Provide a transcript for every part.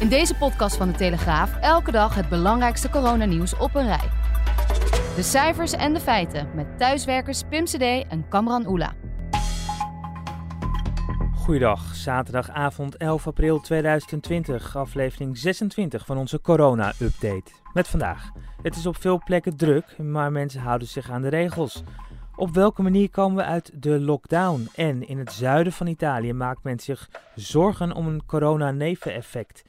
In deze podcast van de Telegraaf elke dag het belangrijkste coronanieuws op een rij. De cijfers en de feiten met thuiswerkers Pim CD en Kamran Oela. Goeiedag, zaterdagavond 11 april 2020, aflevering 26 van onze corona-update. Met vandaag. Het is op veel plekken druk, maar mensen houden zich aan de regels. Op welke manier komen we uit de lockdown? En in het zuiden van Italië maakt men zich zorgen om een corona-neveneffect.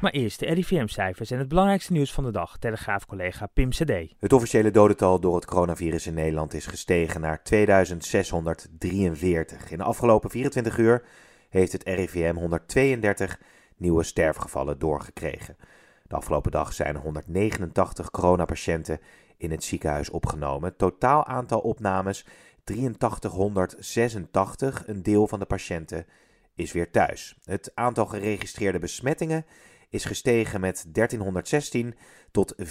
Maar eerst de RIVM-cijfers en het belangrijkste nieuws van de dag. Telegraaf-collega Pim CD. Het officiële dodental door het coronavirus in Nederland is gestegen naar 2643. In de afgelopen 24 uur heeft het RIVM 132 nieuwe sterfgevallen doorgekregen. De afgelopen dag zijn 189 coronapatiënten in het ziekenhuis opgenomen. Totaal aantal opnames 8386. Een deel van de patiënten is weer thuis. Het aantal geregistreerde besmettingen is gestegen met 1316 tot 24.413.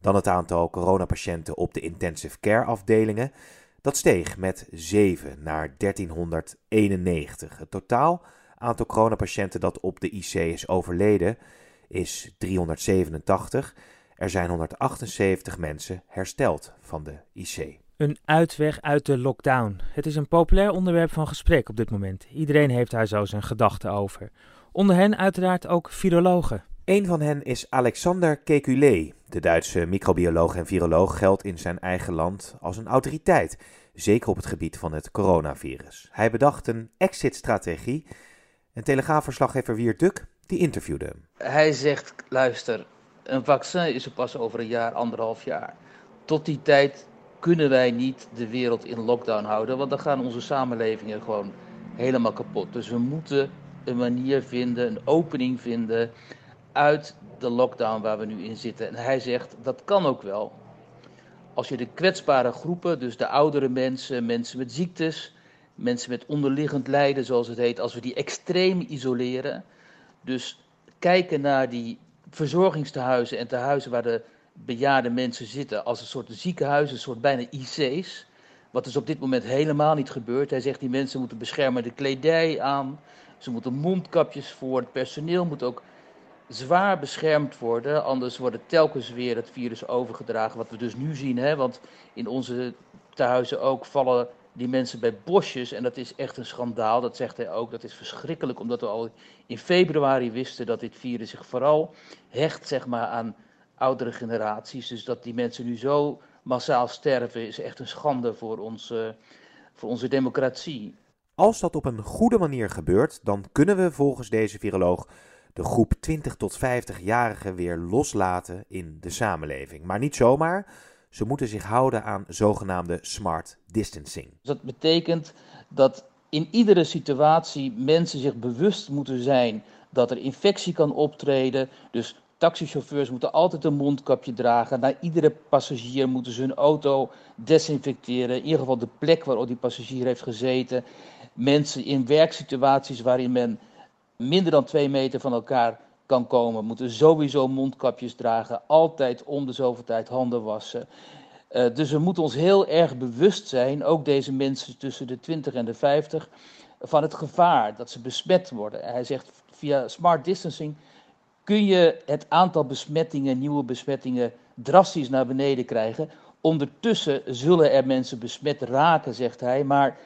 Dan het aantal coronapatiënten op de intensive care afdelingen. Dat steeg met 7 naar 1391. Het totaal aantal coronapatiënten dat op de IC is overleden is 387. Er zijn 178 mensen hersteld van de IC. Een uitweg uit de lockdown. Het is een populair onderwerp van gesprek op dit moment. Iedereen heeft daar zo zijn gedachten over. Onder hen uiteraard ook virologen. Een van hen is Alexander Kekulé. De Duitse microbioloog en viroloog geldt in zijn eigen land als een autoriteit, zeker op het gebied van het coronavirus. Hij bedacht een exit-strategie en telegraafverslaggever Wier Duk die interviewde hem. Hij zegt, luister, een vaccin is er pas over een jaar, anderhalf jaar. Tot die tijd kunnen wij niet de wereld in lockdown houden, want dan gaan onze samenlevingen gewoon helemaal kapot. Dus we moeten een manier vinden, een opening vinden uit de lockdown waar we nu in zitten. En hij zegt, dat kan ook wel. Als je de kwetsbare groepen, dus de oudere mensen, mensen met ziektes, mensen met onderliggend lijden, zoals het heet, als we die extreem isoleren, dus kijken naar die verzorgingstehuizen en tehuizen waar de bejaarde mensen zitten als een soort ziekenhuizen, een soort bijna IC's. Wat dus op dit moment helemaal niet gebeurt. Hij zegt die mensen moeten beschermende kledij aan. Ze moeten mondkapjes voor. Het personeel moet ook zwaar beschermd worden. Anders wordt telkens weer het virus overgedragen. Wat we dus nu zien. Hè? Want in onze tehuizen ook vallen die mensen bij bosjes. En dat is echt een schandaal, dat zegt hij ook. Dat is verschrikkelijk, omdat we al in februari wisten dat dit virus zich vooral hecht zeg maar, aan oudere generaties. Dus dat die mensen nu zo massaal sterven, is echt een schande voor, onze voor onze democratie. Als dat op een goede manier gebeurt, dan kunnen we volgens deze viroloog de groep 20 tot 50-jarigen weer loslaten in de samenleving. Maar niet zomaar. Ze moeten zich houden aan zogenaamde smart distancing. Dat betekent dat in iedere situatie mensen zich bewust moeten zijn dat er infectie kan optreden. Dus taxichauffeurs moeten altijd een mondkapje dragen. Na iedere passagier moeten ze hun auto desinfecteren. In ieder geval de plek waar die passagier heeft gezeten. Mensen in werksituaties waarin men minder dan twee meter van elkaar kan komen, moeten sowieso mondkapjes dragen, altijd om de zoveel tijd handen wassen. Uh, dus we moeten ons heel erg bewust zijn, ook deze mensen tussen de 20 en de 50, van het gevaar dat ze besmet worden. Hij zegt via smart distancing kun je het aantal besmettingen, nieuwe besmettingen, drastisch naar beneden krijgen. Ondertussen zullen er mensen besmet raken, zegt hij, maar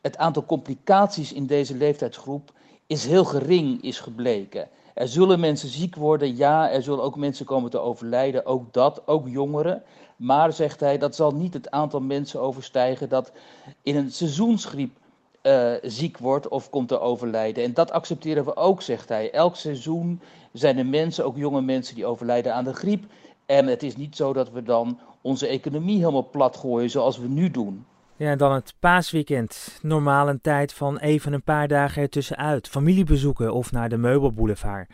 het aantal complicaties in deze leeftijdsgroep is heel gering, is gebleken. Er zullen mensen ziek worden, ja, er zullen ook mensen komen te overlijden, ook dat, ook jongeren. Maar, zegt hij, dat zal niet het aantal mensen overstijgen dat in een seizoensgriep uh, ziek wordt of komt te overlijden. En dat accepteren we ook, zegt hij. Elk seizoen zijn er mensen, ook jonge mensen, die overlijden aan de griep. En het is niet zo dat we dan onze economie helemaal plat gooien zoals we nu doen. Ja, dan het paasweekend. Normaal een tijd van even een paar dagen ertussenuit. Familiebezoeken of naar de meubelboulevard.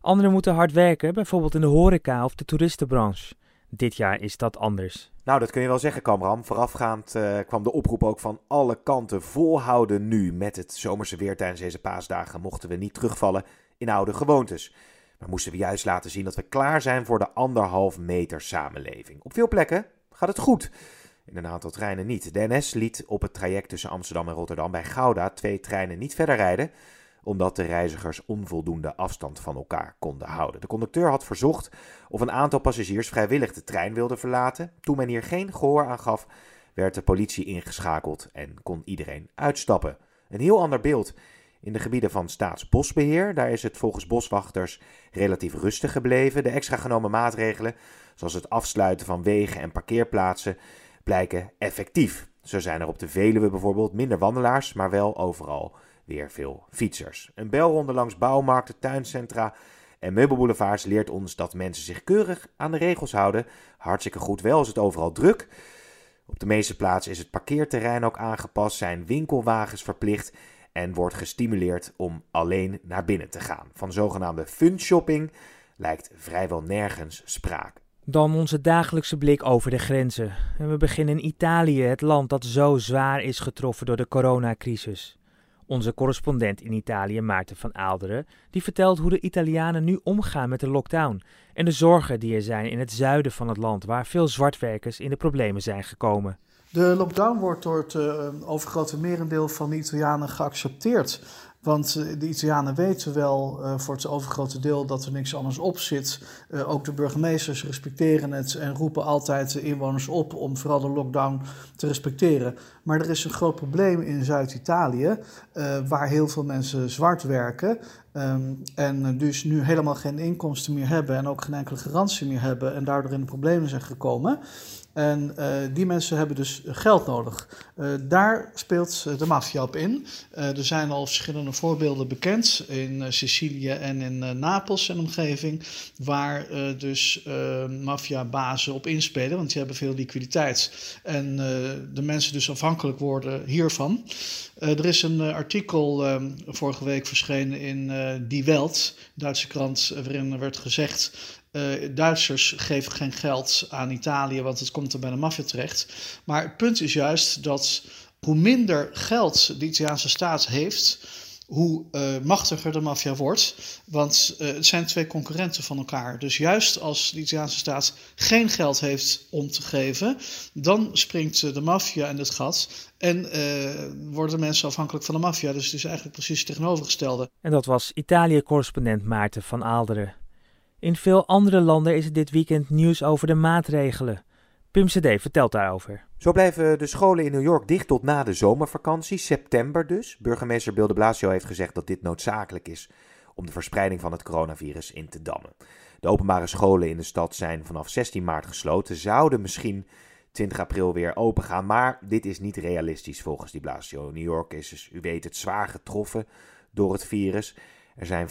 Anderen moeten hard werken, bijvoorbeeld in de horeca of de toeristenbranche. Dit jaar is dat anders. Nou, dat kun je wel zeggen, Kamram. Voorafgaand uh, kwam de oproep ook van alle kanten. Volhouden nu. Met het zomerse weer tijdens deze paasdagen mochten we niet terugvallen in oude gewoontes. Maar moesten we juist laten zien dat we klaar zijn voor de anderhalf meter samenleving. Op veel plekken gaat het goed. In een aantal treinen niet. De NS liet op het traject tussen Amsterdam en Rotterdam bij Gouda twee treinen niet verder rijden omdat de reizigers onvoldoende afstand van elkaar konden houden. De conducteur had verzocht of een aantal passagiers vrijwillig de trein wilden verlaten. Toen men hier geen gehoor aan gaf, werd de politie ingeschakeld en kon iedereen uitstappen. Een heel ander beeld in de gebieden van staatsbosbeheer. Daar is het volgens boswachters relatief rustig gebleven. De extra genomen maatregelen, zoals het afsluiten van wegen en parkeerplaatsen, blijken effectief. Zo zijn er op de Veluwe bijvoorbeeld minder wandelaars, maar wel overal weer veel fietsers. Een belronde langs bouwmarkten, tuincentra en meubelboulevards leert ons dat mensen zich keurig aan de regels houden. Hartstikke goed, wel is het overal druk. Op de meeste plaatsen is het parkeerterrein ook aangepast, zijn winkelwagens verplicht en wordt gestimuleerd om alleen naar binnen te gaan. Van zogenaamde fun shopping lijkt vrijwel nergens sprake. Dan onze dagelijkse blik over de grenzen. En we beginnen in Italië, het land dat zo zwaar is getroffen door de coronacrisis. Onze correspondent in Italië, Maarten van Aalderen, die vertelt hoe de Italianen nu omgaan met de lockdown en de zorgen die er zijn in het zuiden van het land, waar veel zwartwerkers in de problemen zijn gekomen. De lockdown wordt door het uh, overgrote merendeel van de Italianen geaccepteerd. Want eh, de Italianen weten wel uh, voor het overgrote deel dat er niks anders op zit. Uh, ook de burgemeesters respecteren het en roepen altijd de inwoners op om vooral de lockdown te respecteren. Maar er is een groot probleem in Zuid-Italië, waar heel veel mensen zwart werken. Um, en dus nu helemaal geen inkomsten meer hebben en ook geen enkele garantie meer hebben en daardoor in de problemen zijn gekomen. En die mensen hebben dus geld nodig. Daar speelt de maffia op in. Er zijn al verschillende voorbeelden bekend in Sicilië en in Napels en omgeving, waar dus maffiabazen op inspelen, want die hebben veel liquiditeit. En de mensen dus afhankelijk worden hiervan. er is een artikel vorige week verschenen in Die Welt, Duitse krant, waarin werd gezegd Duitsers geven geen geld aan Italië, want het komt er bij de maffia terecht. Maar het punt is juist dat hoe minder geld de Italiaanse staat heeft, hoe uh, machtiger de maffia wordt. Want uh, het zijn twee concurrenten van elkaar. Dus juist als de Italiaanse staat geen geld heeft om te geven, dan springt de maffia in het gat. En worden mensen afhankelijk van de maffia. Dus het is eigenlijk precies het tegenovergestelde. En dat was Italië-correspondent Maarten van Aalderen. In veel andere landen is het dit weekend nieuws over de maatregelen. Pim CD vertelt daarover. Zo blijven de scholen in New York dicht tot na de zomervakantie, september dus. Burgemeester Bill de Blasio heeft gezegd dat dit noodzakelijk is om de verspreiding van het coronavirus in te dammen. De openbare scholen in de stad zijn vanaf 16 maart gesloten, zouden misschien 20 april weer open gaan, maar dit is niet realistisch volgens die Blasio. New York is, dus, u weet het, zwaar getroffen door het virus. Er zijn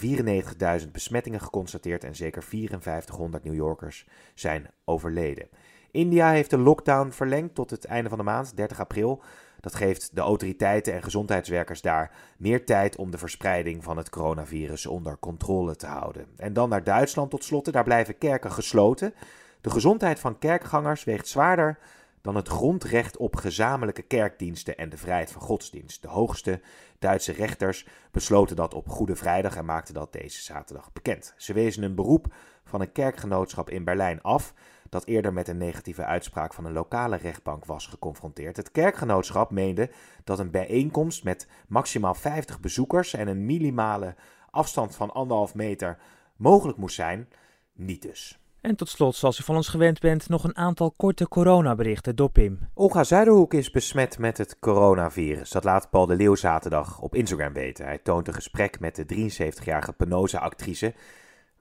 94.000 besmettingen geconstateerd en zeker 5400 New Yorkers zijn overleden. India heeft de lockdown verlengd tot het einde van de maand, 30 april. Dat geeft de autoriteiten en gezondheidswerkers daar meer tijd om de verspreiding van het coronavirus onder controle te houden. En dan naar Duitsland tot slot. Daar blijven kerken gesloten. De gezondheid van kerkgangers weegt zwaarder dan het grondrecht op gezamenlijke kerkdiensten en de vrijheid van godsdienst. De hoogste Duitse rechters besloten dat op Goede Vrijdag en maakten dat deze zaterdag bekend. Ze wezen een beroep van een kerkgenootschap in Berlijn af dat eerder met een negatieve uitspraak van een lokale rechtbank was geconfronteerd. Het kerkgenootschap meende dat een bijeenkomst met maximaal 50 bezoekers en een minimale afstand van anderhalf meter mogelijk moest zijn. Niet dus. En tot slot, zoals u van ons gewend bent, nog een aantal korte coronaberichten door Pim. Olga Zuiderhoek is besmet met het coronavirus. Dat laat Paul de Leeuw zaterdag op Instagram weten. Hij toont een gesprek met de 73-jarige Penosa-actrice,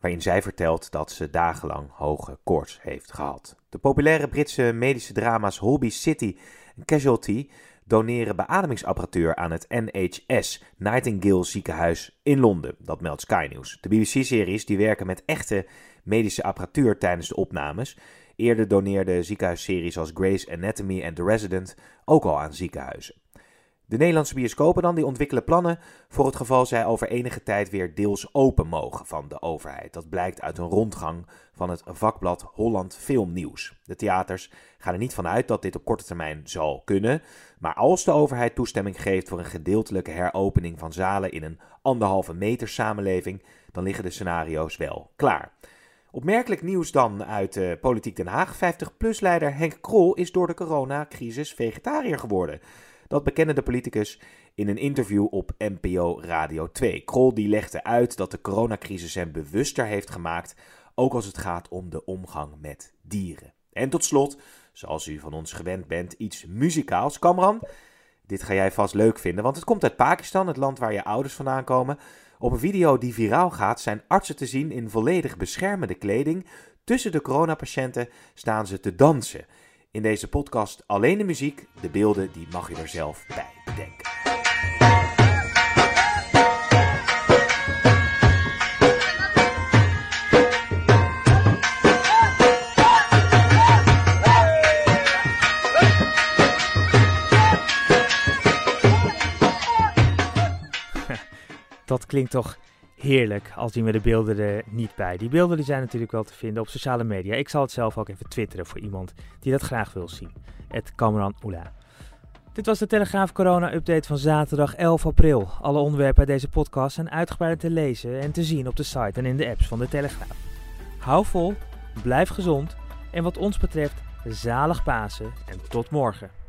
waarin zij vertelt dat ze dagenlang hoge koorts heeft gehad. De populaire Britse medische drama's Holby City en Casualty doneren beademingsapparatuur aan het NHS Nightingale ziekenhuis in Londen. Dat meldt Sky News. De BBC-series die werken met echte medische apparatuur tijdens de opnames. Eerder doneerde ziekenhuisseries als Grey's Anatomy en The Resident ook al aan ziekenhuizen. De Nederlandse bioscopen dan, die ontwikkelen plannen voor het geval zij over enige tijd weer deels open mogen van de overheid. Dat blijkt uit een rondgang van het vakblad Holland Filmnieuws. De theaters gaan er niet van uit dat dit op korte termijn zal kunnen, maar als de overheid toestemming geeft voor een gedeeltelijke heropening van zalen in een anderhalve meter samenleving, dan liggen de scenario's wel klaar. Opmerkelijk nieuws dan uit uh, Politiek Den Haag. 50PLUS-leider Henk Krol is door de coronacrisis vegetariër geworden. Dat bekende de politicus in een interview op NPO Radio 2. Krol die legde uit dat de coronacrisis hem bewuster heeft gemaakt, ook als het gaat om de omgang met dieren. En tot slot, zoals u van ons gewend bent, iets muzikaals. Kamran, dit ga jij vast leuk vinden, want het komt uit Pakistan, het land waar je ouders vandaan komen. Op een video die viraal gaat zijn artsen te zien in volledig beschermende kleding. Tussen de coronapatiënten staan ze te dansen. In deze podcast alleen de muziek, de beelden die mag je er zelf bij bedenken. Dat klinkt toch heerlijk als die met de beelden er niet bij. Die beelden die zijn natuurlijk wel te vinden op sociale media. Ik zal het zelf ook even twitteren voor iemand die dat graag wil zien. Het Cameron Oela. Dit was de Telegraaf Corona Update van zaterdag 11 april. Alle onderwerpen uit deze podcast zijn uitgebreid te lezen en te zien op de site en in de apps van de Telegraaf. Hou vol, blijf gezond en wat ons betreft zalig Pasen en tot morgen.